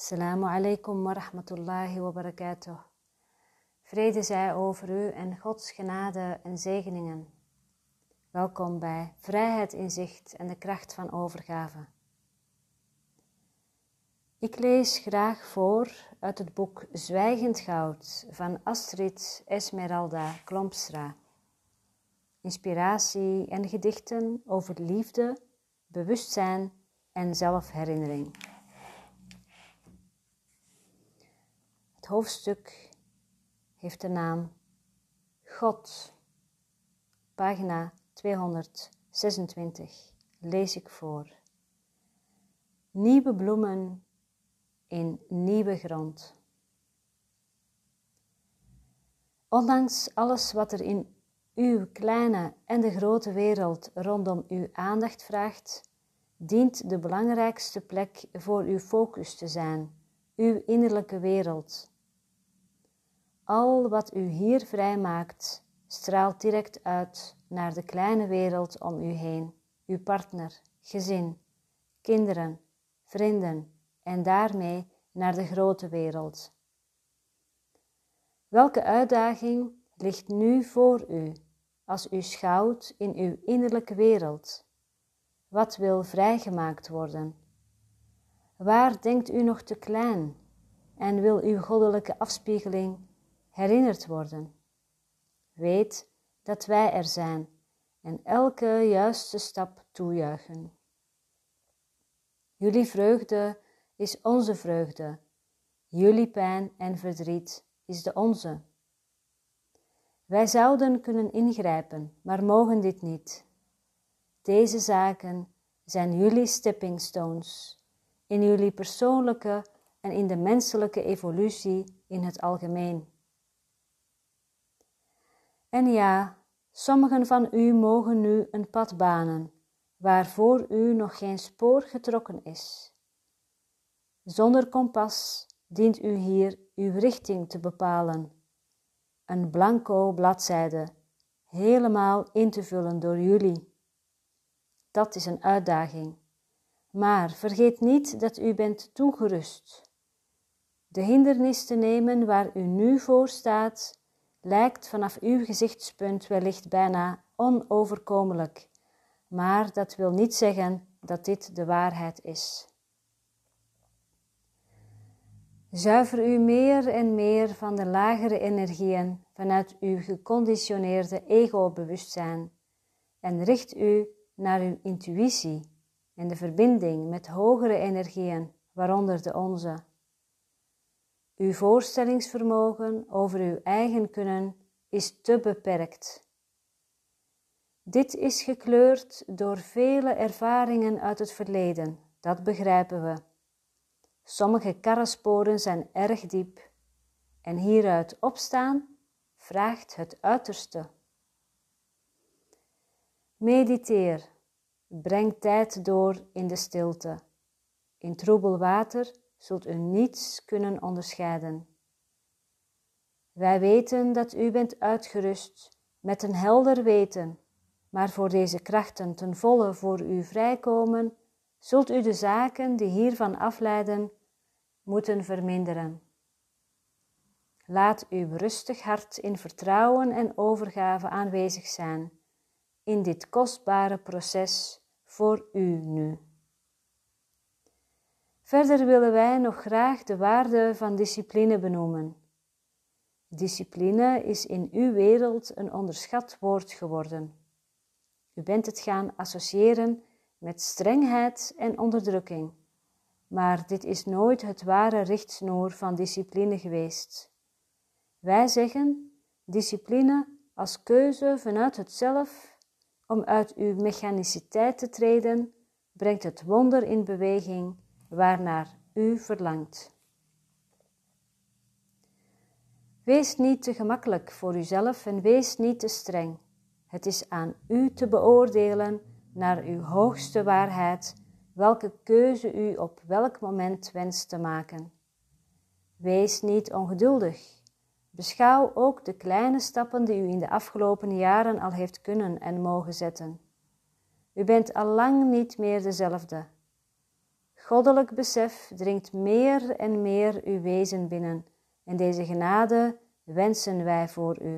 Assalamu alaikum wa rahmatullahi wa barakatuh. Vrede zij over u en Gods genade en zegeningen. Welkom bij Vrijheid in Zicht en de kracht van overgave. Ik lees graag voor uit het boek Zwijgend Goud van Astrid Esmeralda Klompstra. Inspiratie en gedichten over liefde, bewustzijn en zelfherinnering. Hoofdstuk heeft de naam God. Pagina 226 lees ik voor. Nieuwe bloemen in nieuwe grond. Ondanks alles wat er in uw kleine en de grote wereld rondom uw aandacht vraagt, dient de belangrijkste plek voor uw focus te zijn, uw innerlijke wereld. Al wat u hier vrijmaakt, straalt direct uit naar de kleine wereld om u heen, uw partner, gezin, kinderen, vrienden en daarmee naar de grote wereld. Welke uitdaging ligt nu voor u als u schouwt in uw innerlijke wereld? Wat wil vrijgemaakt worden? Waar denkt u nog te klein en wil uw goddelijke afspiegeling herinnerd worden? Weet dat wij er zijn en elke juiste stap toejuichen. Jullie vreugde is onze vreugde, jullie pijn en verdriet is de onze. Wij zouden kunnen ingrijpen, maar mogen dit niet. Deze zaken zijn jullie stepping stones in jullie persoonlijke en in de menselijke evolutie in het algemeen. En ja, sommigen van u mogen nu een pad banen waarvoor u nog geen spoor getrokken is. Zonder kompas dient u hier uw richting te bepalen. Een blanco bladzijde, helemaal in te vullen door jullie. Dat is een uitdaging. Maar vergeet niet dat u bent toegerust. De hindernis te nemen waar u nu voor staat, lijkt vanaf uw gezichtspunt wellicht bijna onoverkomelijk, maar dat wil niet zeggen dat dit de waarheid is. Zuiver u meer en meer van de lagere energieën vanuit uw geconditioneerde ego-bewustzijn en richt u naar uw intuïtie en de verbinding met hogere energieën, waaronder de onze. Uw voorstellingsvermogen over uw eigen kunnen is te beperkt. Dit is gekleurd door vele ervaringen uit het verleden, dat begrijpen we. Sommige karresporen zijn erg diep en hieruit opstaan vraagt het uiterste. Mediteer, breng tijd door in de stilte. In troebel water zult u niets kunnen onderscheiden. Wij weten dat u bent uitgerust met een helder weten, maar voor deze krachten ten volle voor u vrijkomen, zult u de zaken die hiervan afleiden moeten verminderen. Laat uw rustig hart in vertrouwen en overgave aanwezig zijn in dit kostbare proces voor u nu. Verder willen wij nog graag de waarde van discipline benoemen. Discipline is in uw wereld een onderschat woord geworden. U bent het gaan associëren met strengheid en onderdrukking, maar dit is nooit het ware richtsnoer van discipline geweest. Wij zeggen discipline als keuze vanuit het zelf om uit uw mechaniciteit te treden, brengt het wonder in beweging waarnaar u verlangt. Wees niet te gemakkelijk voor uzelf en wees niet te streng. Het is aan u te beoordelen naar uw hoogste waarheid welke keuze u op welk moment wenst te maken. Wees niet ongeduldig. Beschouw ook de kleine stappen die u in de afgelopen jaren al heeft kunnen en mogen zetten. U bent al lang niet meer dezelfde. Goddelijk besef dringt meer en meer uw wezen binnen en deze genade wensen wij voor u.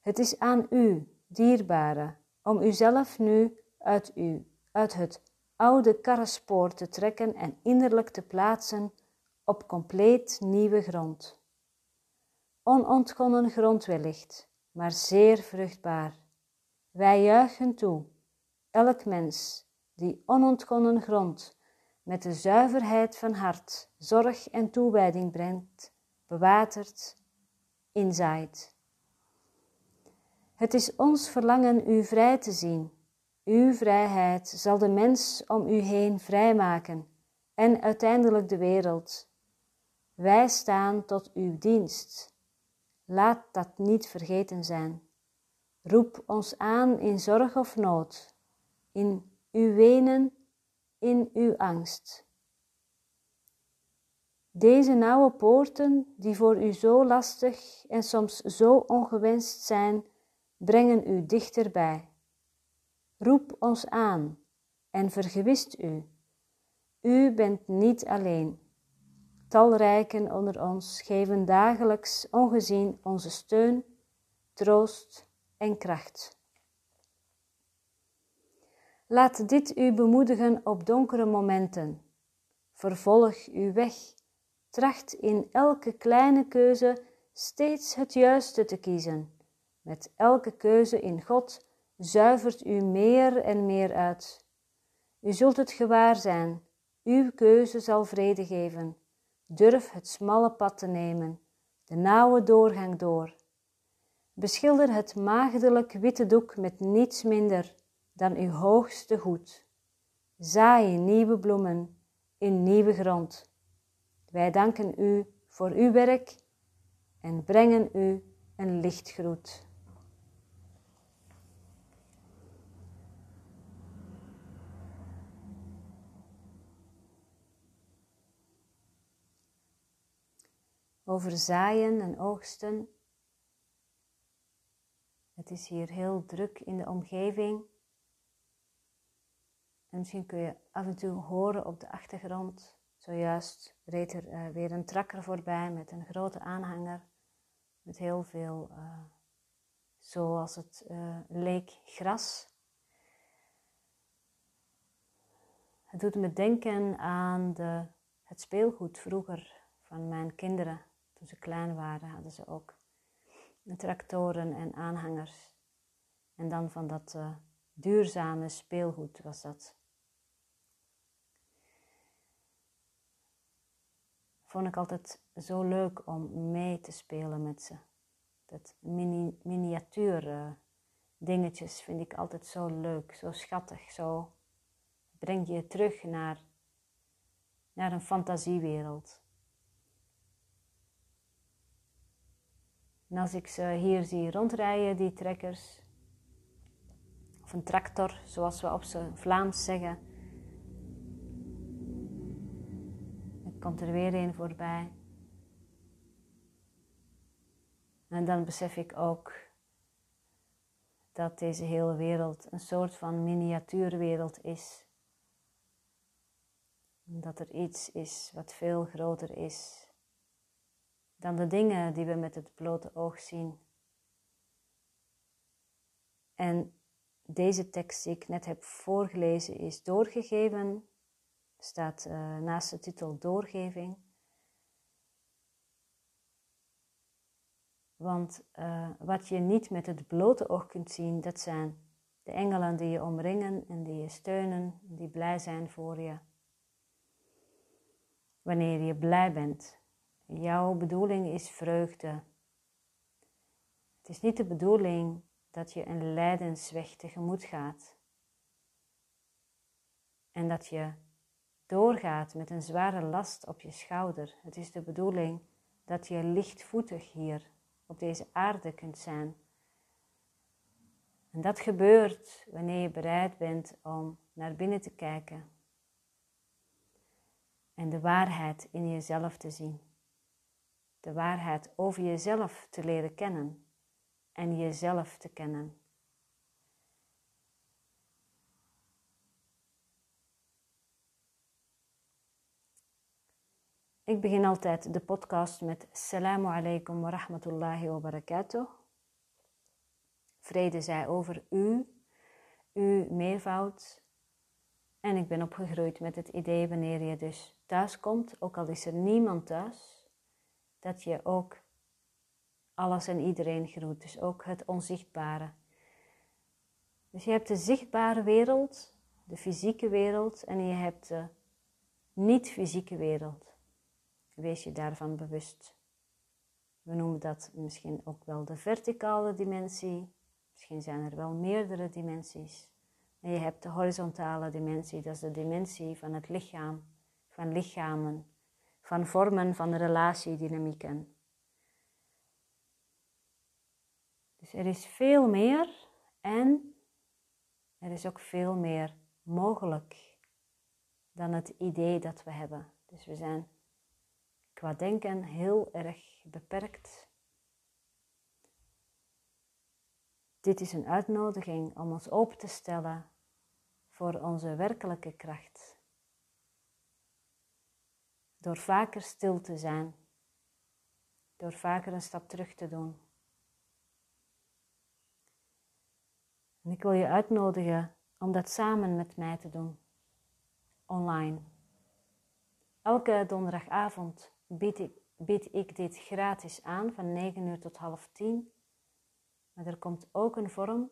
Het is aan u, dierbare, om uzelf nu uit u, uit het oude karrespoor te trekken en innerlijk te plaatsen op compleet nieuwe grond. Onontgonnen grond wellicht, maar zeer vruchtbaar. Wij juichen toe, elk mens die onontgonnen grond met de zuiverheid van hart, zorg en toewijding brengt, bewatert, inzaait. Het is ons verlangen u vrij te zien. Uw vrijheid zal de mens om u heen vrijmaken en uiteindelijk de wereld. Wij staan tot uw dienst. Laat dat niet vergeten zijn. Roep ons aan in zorg of nood, in uw wenen, in uw angst. Deze nauwe poorten, die voor u zo lastig en soms zo ongewenst zijn, brengen u dichterbij. Roep ons aan en vergewist u. U bent niet alleen. Talrijken onder ons geven dagelijks ongezien onze steun, troost en kracht. Laat dit u bemoedigen op donkere momenten. Vervolg uw weg. Tracht in elke kleine keuze steeds het juiste te kiezen. Met elke keuze in God zuivert u meer en meer uit. U zult het gewaar zijn. Uw keuze zal vrede geven. Durf het smalle pad te nemen, de nauwe doorgang door. Beschilder het maagdelijk witte doek met niets minder dan uw hoogste goed. Zaai nieuwe bloemen in nieuwe grond. Wij danken u voor uw werk en brengen u een lichtgroet. over zaaien en oogsten. Het is hier heel druk in de omgeving. En misschien kun je af en toe horen op de achtergrond. Zojuist reed er uh, weer een trakker voorbij met een grote aanhanger. Met heel veel, uh, zoals het uh, leek, gras. Het doet me denken aan de, het speelgoed vroeger van mijn kinderen. Toen ze klein waren, hadden ze ook tractoren en aanhangers. En dan van dat duurzame speelgoed was dat. Vond ik altijd zo leuk om mee te spelen met ze. Dat mini miniatuur uh, dingetjes vind ik altijd zo leuk, zo schattig, zo brengt je terug naar, naar een fantasiewereld. En als ik ze hier zie rondrijden, die trekkers, of een tractor, zoals we op zijn Vlaams zeggen, dan komt er weer een voorbij. En dan besef ik ook dat deze hele wereld een soort van miniatuurwereld is. Dat er iets is wat veel groter is dan de dingen die we met het blote oog zien. En deze tekst die ik net heb voorgelezen is doorgegeven, staat uh, naast de titel doorgeving. Want uh, wat je niet met het blote oog kunt zien, dat zijn de engelen die je omringen en die je steunen, die blij zijn voor je. Wanneer je blij bent, Jouw bedoeling is vreugde. Het is niet de bedoeling dat je een lijdensweg tegemoet gaat. En dat je doorgaat met een zware last op je schouder. Het is de bedoeling dat je lichtvoetig hier op deze aarde kunt zijn. En dat gebeurt wanneer je bereid bent om naar binnen te kijken en de waarheid in jezelf te zien de waarheid over jezelf te leren kennen en jezelf te kennen. Ik begin altijd de podcast met Salamu alaikum wa rahmatullahi wa barakatuh. Vrede zij over u, uw meervoud. En ik ben opgegroeid met het idee wanneer je dus thuis komt, ook al is er niemand thuis, dat je ook alles en iedereen groet. Dus ook het onzichtbare. Dus je hebt de zichtbare wereld, de fysieke wereld en je hebt de niet-fysieke wereld. Wees je daarvan bewust. We noemen dat misschien ook wel de verticale dimensie. Misschien zijn er wel meerdere dimensies. En je hebt de horizontale dimensie, dat is de dimensie van het lichaam, van lichamen, van vormen van relatiedynamieken. Dus er is veel meer en er is ook veel meer mogelijk dan het idee dat we hebben. Dus we zijn qua denken heel erg beperkt. Dit is een uitnodiging om ons open te stellen voor onze werkelijke kracht. Door vaker stil te zijn, door vaker een stap terug te doen. En ik wil je uitnodigen om dat samen met mij te doen, online. Elke donderdagavond bied ik, ik dit gratis aan van 9 uur tot half 10. Maar er komt ook een vorm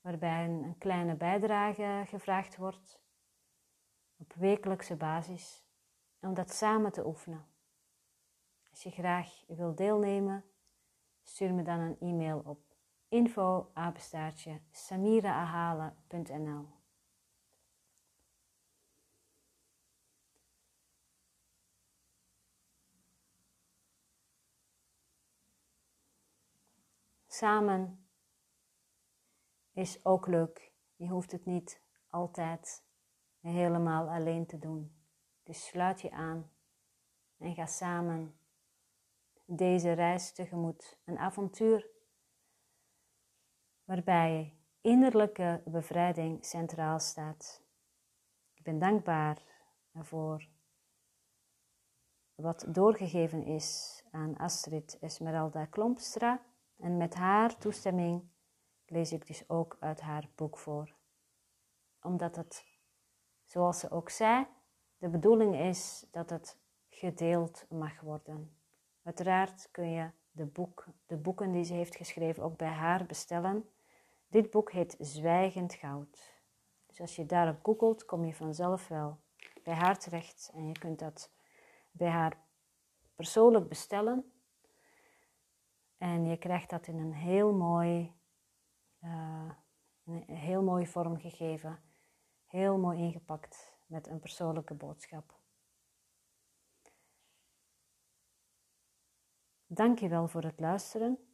waarbij een, kleine bijdrage gevraagd wordt op wekelijkse basis om dat samen te oefenen. Als je graag wilt deelnemen, stuur me dan een e-mail op info samiraahalen.nl Samen is ook leuk. Je hoeft het niet altijd helemaal alleen te doen. Dus sluit je aan en ga samen deze reis tegemoet. Een avontuur waarbij innerlijke bevrijding centraal staat. Ik ben dankbaar voor wat doorgegeven is aan Astrid Esmeralda Klompstra. En met haar toestemming lees ik dus ook uit haar boek voor. Omdat het, zoals ze ook zei, de bedoeling is dat het gedeeld mag worden. Uiteraard kun je de, boek, de boeken die ze heeft geschreven ook bij haar bestellen. Dit boek heet Zwijgend Goud. Dus als je daarop googelt, kom je vanzelf wel bij haar terecht en je kunt dat bij haar persoonlijk bestellen. En je krijgt dat in een heel mooi, uh, een heel mooi vorm gegeven, heel mooi ingepakt met een persoonlijke boodschap. Dank je wel voor het luisteren.